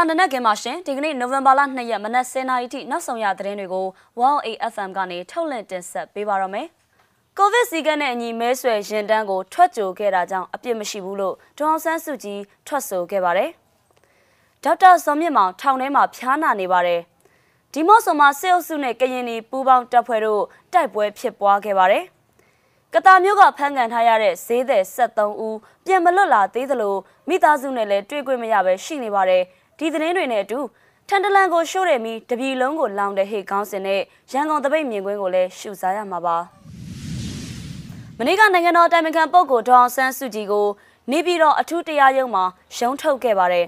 လာနနက်ကင်မှာရှင်ဒီကနေ့နိုဝင်ဘာလ2ရက်မနက်10:00နာရီထိနောက်ဆုံးရသတင်းတွေကို 1AFM ကနေထုတ်လွှင့်တင်ဆက်ပေးပါရမယ်။ကိုဗစ်စီကနဲ့အညီမဲဆွယ်ရင်တန်းကိုထွက်ကြိုခဲ့တာကြောင့်အပြစ်မရှိဘူးလို့ဒေါအောင်ဆန်းစုကြည်ထွက်ဆိုခဲ့ပါတယ်။ဒေါက်တာစောမြင့်မောင်ထောင်ထဲမှာဖျားနာနေပါတယ်။ဒီမော့ဆိုမှာစေအုပ်စုနဲ့ကရင်နီပူးပေါင်းတပ်ဖွဲ့တို့တိုက်ပွဲဖြစ်ပွားခဲ့ပါတယ်။ကတာမျိုးကဖမ်းကန်ထားရတဲ့ဈေးသည်73ဦးပြန်မလွတ်လာသေးသလိုမိသားစုနဲ့လည်းတွေ့ခွင့်မရပဲရှိနေပါတယ် ဒီသတင်းတွေနဲ့အတူထန်တလန်ကိုရှို့တယ်ပြီးတပြည်လုံးကိုလောင်တဲ့ဟေကောင်းစင်နဲ့ရန်ကုန်တပိတ်မြင်ကွင်းကိုလည်းရှုစားရမှာပါမနေ့ကနိုင်ငံတော်တိုင်ပင်ခံပုဂ္ဂိုလ်ဒေါအောင်ဆန်းစုကြည်ကိုနေပြည်တော်အထူးတရားရုံးမှာရုံးထုတ်ခဲ့ပါတယ်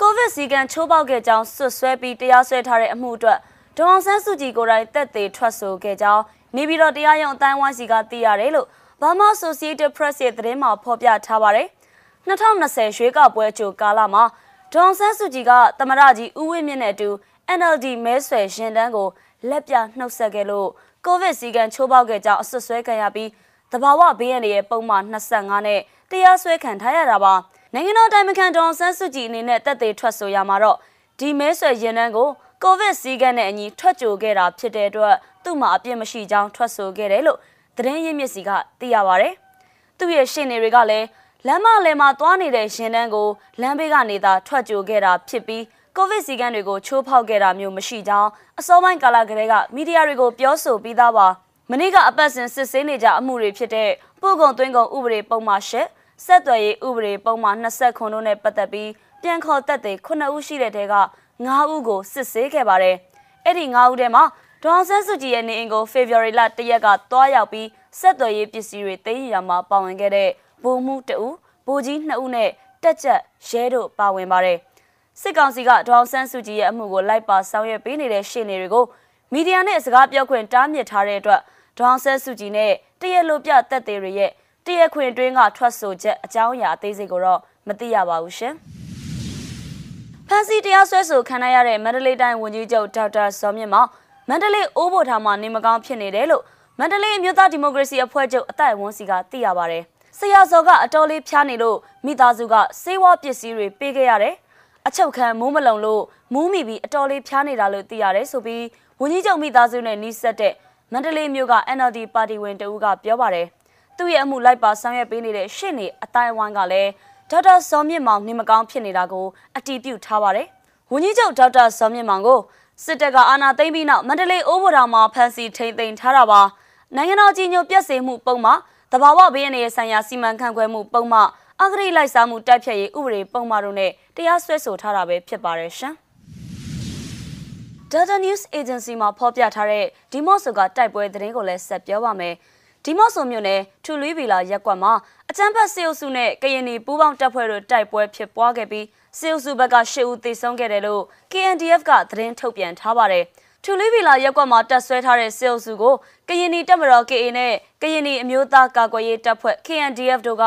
ကိုဗစ်စီကံချိုးပေါက်ခဲ့ကြောင်းဆွဆွဲပြီးတရားစွဲထားတဲ့အမှုအတွက်ဒေါအောင်ဆန်းစုကြည်ကိုယ်တိုင်တက်သေးထွက်ဆိုခဲ့ကြောင်းနေပြည်တော်တရားရုံးအတိုင်းဝိုင်းစီကသိရတယ်လို့ Burma Associated Press ရဲ့သတင်းမှာဖော်ပြထားပါတယ်။2020ရွေးကောက်ပွဲကြိုကာလမှာ ဒေါန်ဆန်းစုကြည်ကသမရကြီးဦးဝင်းမြင့်နဲ့အတူ NLD မဲဆွယ်ရင်တန်းကိုလက်ပြနှုတ်ဆက်ခဲ့လို့ကိုဗစ်စီကံချိုးပေါက်ခဲ့ကြောင်းအဆွဆွဲခံရပြီးတဘာဝဘေးရန်ရဲ့ပုံမှန်25နဲ့တရားစွဲခံထားရတာပါ။နိုင်ငံတော်တိုင်ပင်ခံဒေါန်ဆန်းစုကြည်အနေနဲ့တက်သေးထွက်ဆိုရမှာတော့ဒီမဲဆွယ်ရင်တန်းကိုကိုဗစ်စီးကန်းနဲ့အညီထွက်ကြိုခဲ့တာဖြစ်တဲ့အတွက်သူ့မှာအပြစ်မရှိကြောင်းထွက်ဆိုခဲ့တယ်လို့သတင်းရင်းမြစ်စီကသိရပါဗျ။သူ့ရဲ့ရှင်းနေတွေကလည်း လမ်းမလယ်မှာသွားနေတဲ့ရင်တန်းကိုလမ်းဘေးကနေသာထွက်ကြိုခဲ့တာဖြစ်ပြီးကိုဗစ်စီကန်းတွေကိုချိုးဖောက်ခဲ့တာမျိုးမရှိကြောင်းအစောပိုင်းကာလကလေးကမီဒီယာတွေကိုပြောဆိုပြီးသားပါမနေ့ကအပတ်စဉ်စစ်ဆေးနေကြအမှုတွေဖြစ်တဲ့ပို့ကုန်သွင်းကုန်ဥပဒေပုံမှန်၈ဆက်သွယ်ရေးဥပဒေပုံမှန်20ခုတို့နဲ့ပတ်သက်ပြီးပြန်ခေါ်တက်တဲ့9ဦးရှိတဲ့တဲက9ဦးကိုစစ်ဆေးခဲ့ပါတယ်။အဲ့ဒီ9ဦးထဲမှာဒေါအောင်ဆန်းစုကြည်ရဲ့နေအိမ်ကိုဖေဖော်ဝါရီလ၁ရက်ကတွားရောက်ပြီးဆက်သွယ်ရေးပစ္စည်းတွေသိမ်းရမှာပါဝင်ခဲ့တဲ့ ဗိုလ်မှူးတဦးဗိုလ်ကြီး2ဦးနဲ့တက်ချက်ရဲတို့ပါဝင်ပါတယ်။စစ်ကောင်စီကဒေါအောင်ဆန်းစုကြည်ရဲ့အမှုကိုလိုက်ပါဆောင်ရွက်ပေးနေတဲ့ရှေ့နေတွေကိုမီဒီယာနဲ့စကားပြောခွင့်တားမြစ်ထားတဲ့အတွက်ဒေါအောင်ဆန်းစုကြည်နဲ့တရလိုပြတက်သေးတွေရဲ့တရခွင်တွင်းကထွက်ဆိုချက်အကြောင်းအရာအသေးစိတ်ကိုတော့မသိရပါဘူးရှင်။ဖန်စီတရားစွဲဆိုခံရတဲ့မန္တလေးတိုင်းဝန်ကြီးချုပ်ဒေါက်တာစောမြင့်မောင်မန္တလေးအိုးဘိုထောင်မှာနေမကောင်းဖြစ်နေတယ်လို့မန္တလေးအမျိုးသားဒီမိုကရေစီအဖွဲ့ချုပ်အတိုက်အဝန်စီကသိရပါဗျ။ ဆရာစောကအတော်လေးဖျားနေလို့မိသားစုကစေဝါပစ္စည်းတွေပေးခဲ့ရတယ်။အချုပ်ခံမိုးမလုံလို့မူးမိပြီးအတော်လေးဖျားနေတာလို့သိရတယ်ဆိုပြီးဝန်ကြီးချုပ်မိသားစုနဲ့နှိစက်တဲ့မန္တလေးမြို့က NLD ပါတီဝင်တဦးကပြောပါတယ်။သူ့ရဲ့အမှုလိုက်ပါဆောင်ရွက်ပေးနေတဲ့ရှစ်နေအတိုင်းအဝိုင်းကလည်းဒေါက်တာစောမြင့်မောင်နေမကောင်းဖြစ်နေတာကိုအတည်ပြုထားပါတယ်။ဝန်ကြီးချုပ်ဒေါက်တာစောမြင့်မောင်ကိုစစ်တပ်ကအာဏာသိမ်းပြီးနောက်မန္တလေးအိုးဘော်တော်မှာဖမ်းဆီးထိန်းသိမ်းထားတာပါ။နိုင်ငံတော်ကြီးညိုပြက်စေမှုပုံမှ တဘာဝဘေးရနေဆိုင်ရာစီမံခန့်ခွဲမှုပုံမှအဂရိလိုက်စားမှုတိုက်ဖြတ်ရေးဥပဒေပုံမှတို့နဲ့တရားစွဲဆိုထားတာပဲဖြစ်ပါတယ်ရှင်။ Data News Agency မှာဖော်ပြထားတဲ့ဒီမော့ဆိုကတိုက်ပွဲသတင်းကိုလည်းဆက်ပြောပါမယ်။ဒီမော့ဆိုမြို့နယ်ထူလွီးဗီလာရက်ကွက်မှာအကြမ်းဖက်စေအုပ်စုနဲ့ကရင်နီပူးပေါင်းတပ်ဖွဲ့တို့တိုက်ပွဲဖြစ်ပွားခဲ့ပြီးစေအုပ်စုဘက်က၈ဦးသေဆုံးခဲ့တယ်လို့ KNDF ကသတင်းထုတ်ပြန်ထားပါတယ်။ ထူလီဗီလာရက်ကွက်မှာတပ်ဆွဲထားတဲ့စေအုပ်စုကိုကရင်နီတပ်မတော် KA နဲ့ကရင်နီအမျိုးသားကာကွယ်ရေးတပ်ဖွဲ့ KNDF တို့က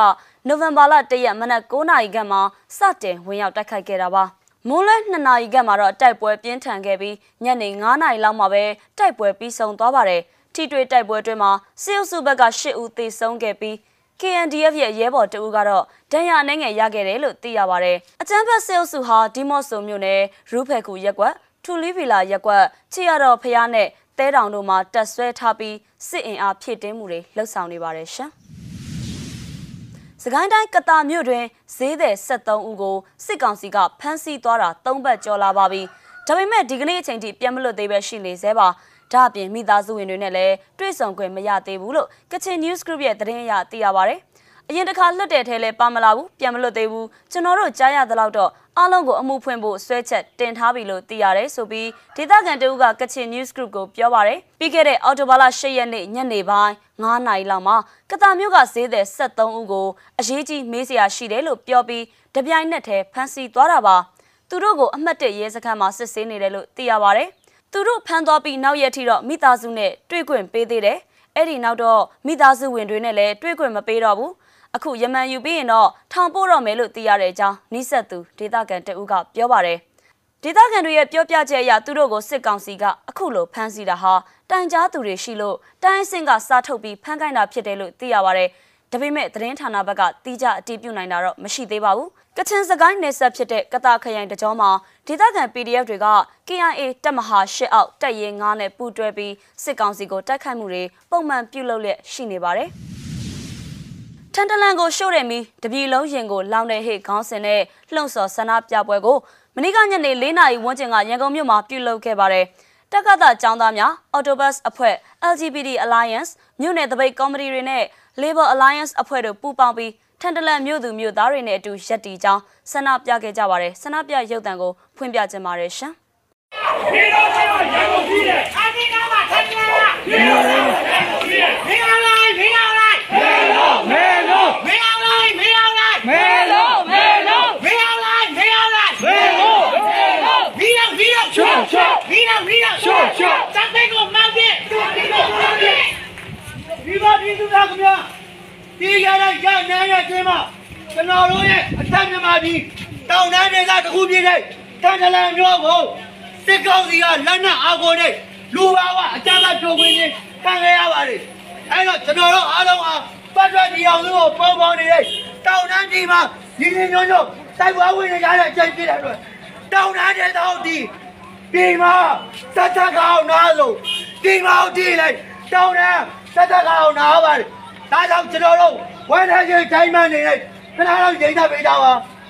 နိုဝင်ဘာလ၁ရက်မနက်9:00နာရီခန့်မှာစတင်ဝင်ရောက်တိုက်ခိုက်ခဲ့တာပါ။မိုးလဲ2နာရီခန့်မှာတော့တိုက်ပွဲပြင်းထန်ခဲ့ပြီးညနေ9:00နာရီလောက်မှာပဲတိုက်ပွဲပြီးဆုံးသွားပါတယ်။ထိတွေ့တိုက်ပွဲအတွင်းမှာစစ်အုပ်စုဘက်က၈ဦးသေဆုံးခဲ့ပြီး KNDF ရဲ့ရဲဘော်တအူးကတော့ဒဏ်ရာအနှဲငယ်ရခဲ့တယ်လို့သိရပါဗျ။အကြမ်းဖက်စစ်အုပ်စုဟာဒီမော့ဆိုမြို့နယ်ရူးဖဲကူရက်ကွက် ထူလီဗီလာရက်ကွက်ချီရတော်ဖျားနဲ့တဲတောင်တို့မှာတက်ဆွဲထားပြီးစစ်အင်အားဖြည့်တင်းမှုတွေလှုပ်ဆောင်နေပါတယ်ရှင်။စကိုင်းတိုင်းကတာမြို့တွင်ဈေးသည်73ဦးကိုစစ်ကောင်စီကဖမ်းဆီးသွားတာ၃ပတ်ကျော်လာပါပြီ။ဒါပေမဲ့ဒီကနေ့အချိန်ထိပြန်မလွတ်သေးပဲရှိနေသေးပါ။ဒါအပြင်မိသားစုဝင်တွေနဲ့လည်းတွေ့ဆုံခွင့်မရသေးဘူးလို့ကချင် News Group ရဲ့သတင်းအရသိရပါဗျ။ အရင်တစ်ခါလွတ်တဲ့ထဲလဲပါမလာဘူးပြန်မလွတ်သေးဘူးကျွန်တော်တို့ကြားရသလောက်တော့အားလုံးကိုအမှုဖွင့်ဖို့ဆွဲချက်တင်ထားပြီလို့သိရတယ်ဆိုပြီးဒေသခံတဦးကကချင် News Group ကိုပြောပါတယ်ပြီးခဲ့တဲ့အော်တိုဘာလ10ရက်နေ့ညနေပိုင်း9နာရီလောက်မှာကတာမြို့ကဈေးသည်73ဦးကိုအရေးကြီးမေးစရာရှိတယ်လို့ပြောပြီးတပြိုင်နက်တည်းဖမ်းဆီးသွားတာပါသူတို့ကိုအမှတ်၁ရဲစခန်းမှာစစ်ဆေးနေတယ်လို့သိရပါတယ်သူတို့ဖမ်းသွားပြီးနောက်ရက်ထိတော့မိသားစုနဲ့တွေ့ခွင့်ပေးသေးတယ်အဲ့ဒီနောက်တော့မိသားစုဝင်တွေနဲ့လည်းတွေ့ခွင့်မပေးတော့ဘူး အခုယမန်ယူပြီးရင်တော့ထောင်ပို့တော့မယ်လို့သိရတဲ့အကြောင်းနီးစပ်သူဒေသခံတဦးကပြောပါတယ်ဒေသခံတွေရဲ့ပြောပြချက်အရသူတို့ကိုစစ်ကောင်စီကအခုလိုဖမ်းဆီးတာဟာတိုင်ကြားသူတွေရှိလို့တိုင်းစင်ကစားထုတ်ပြီးဖမ်းခိုင်းတာဖြစ်တယ်လို့သိရပါတယ်ဒါပေမဲ့သတင်းဌာနဘက်ကတိကျအတည်ပြုနိုင်တာတော့မရှိသေးပါဘူးကချင်စကိုင်းနယ်ဆက်ဖြစ်တဲ့ကတာခရိုင်တကြောမှာဒေသခံ PDF တွေက KIA တပ်မဟာ၈အောက်တပ်ရင်း9နဲ့ပူးတွဲပြီးစစ်ကောင်စီကိုတိုက်ခိုက်မှုတွေပုံမှန်ပြုလုပ်လျက်ရှိနေပါတယ် ထန်တလန်ကိုရှို့တယ်မီတပြည်လုံးရင်ကိုလောင်တဲ့ဟိတ်ခေါင်းစင်နဲ့လှုံ့ဆော်ဆန္ဒပြပွဲကိုမနေ့ကညနေ၄နာရီဝန်းကျင်ကရန်ကုန်မြို့မှာပြုလုပ်ခဲ့ပါတယ်တက္ကသကျောင်းသားများ Autobus အဖွဲ့ LGBT Alliance မြို့နယ်တပိတ်ကော်မတီတွေနဲ့ Labor Alliance အဖွဲ့တို့ပူးပေါင်းပြီးထန်တလန်မြို့သူမြို့သားတွေနဲ့အတူရက်တီကြောင်းဆန္ဒပြခဲ့ကြပါတယ်ဆန္ဒပြရုပ်သံကိုဖွင့်ပြခြင်းပါတယ်ရှင် ဒီတော့ကျွန်တော်ရန်ကုန်ပြည်တယ်အဒီနာမှာထိုင်လာဒီတော့ရန်ကုန်ပြည်တယ်မင်းအောင်လိုက်မင်းအောင်လိုက်မဲလို့မဲလို့မင်းအောင်လိုက်မင်းအောင်လိုက်မဲလို့မဲလို့မင်းအောင်လိုက်မင်းအောင်လိုက်မဲလို့မဲလို့ဒီတော့ဒီတော့ချောချောဒီတော့ ဒီတော့ချောချောစက်တဲ့ကိုမောင်းတယ်ဒီတော့မောင်းတယ်ဒီပါဒီသူသားခင်ဗျာဒီရတဲ့ရနိုင်တဲ့ကျင်းမှာကျွန်တော်တို့ရဲ့အထက်မြန်မာပြည်တောင်တန်းဒေသတစ်ခုပြည်တဲ့တန်တလန်မျိုးကိုစစ်ကောင်စီကလက်နက်အားကိုနဲ့လူပါဝအကြမ်းဖက်ဖြိုခွင်းခြင်းခံခဲ့ရပါတယ်။အဲတော့ကျွန်တော်တို့အားလုံးဟာပတ်သက်ဒီအောင်စုကိုပေါင်းပေါင်းနေတဲ့တောင်တန်းဒီမှာဒီနေ့ညွှန်းညွှန်းတိုက်ပွဲဝင်နေကြတဲ့အချိန်ဖြစ်တဲ့အတွက်တောင်တန်းတဲ့တောင်ဒီ ဒီမှာစက်တက်ကောင်နားလို့ဒီမှာဒီလိုက်တောင်တန်းစက်တက်ကောင်နားပါတယ်။ဒါကြောင့်ကျွန်တော်တို့ဝန်ထမ်းကြီးတိုင်းမှနေလိုက်ခဏတော့ရိတ်သက်ပေးကြပါ။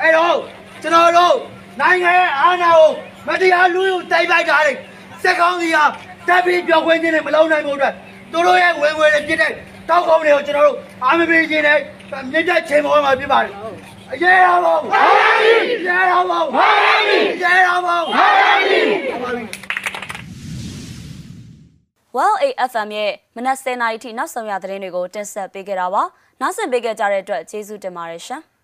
အဲ့တော့ကျွန်တော်တို့နိုင်ငံရဲ့အာဏာကိုမတရားလူယူတိုက်ပိုက်တာလေစက်ကောင်းစီဟာတပ်ပြီးပြောခွင့်ခြင်းနဲ့မလုံးနိုင်ဘူးအတွက်သူတို့ရဲ့ဝင်ငွေတွေဖြစ်တဲ့တောက်ကောင်းတွေကိုကျွန်တော်တို့အာမပေးခြင်းနဲ့မြင့်တက်ချိန်ပေါ်မှာဖြစ်ပါတယ် အရေးတော်ပါဘူးဟာပြီအရေးတော်ပါဘူးဟာပြီအရေးတော်ပါဘူးဟာပြီ Well AFM ရဲ့မနက်10:00နာရီထိနောက်ဆုံးရသတင်းတွေကိုတင်ဆက်ပေးခဲ့တာပါ။နောက်ဆက်ပေးခဲ့ကြတဲ့အတွက်ကျေးဇူးတင်ပါတယ်ရှင်။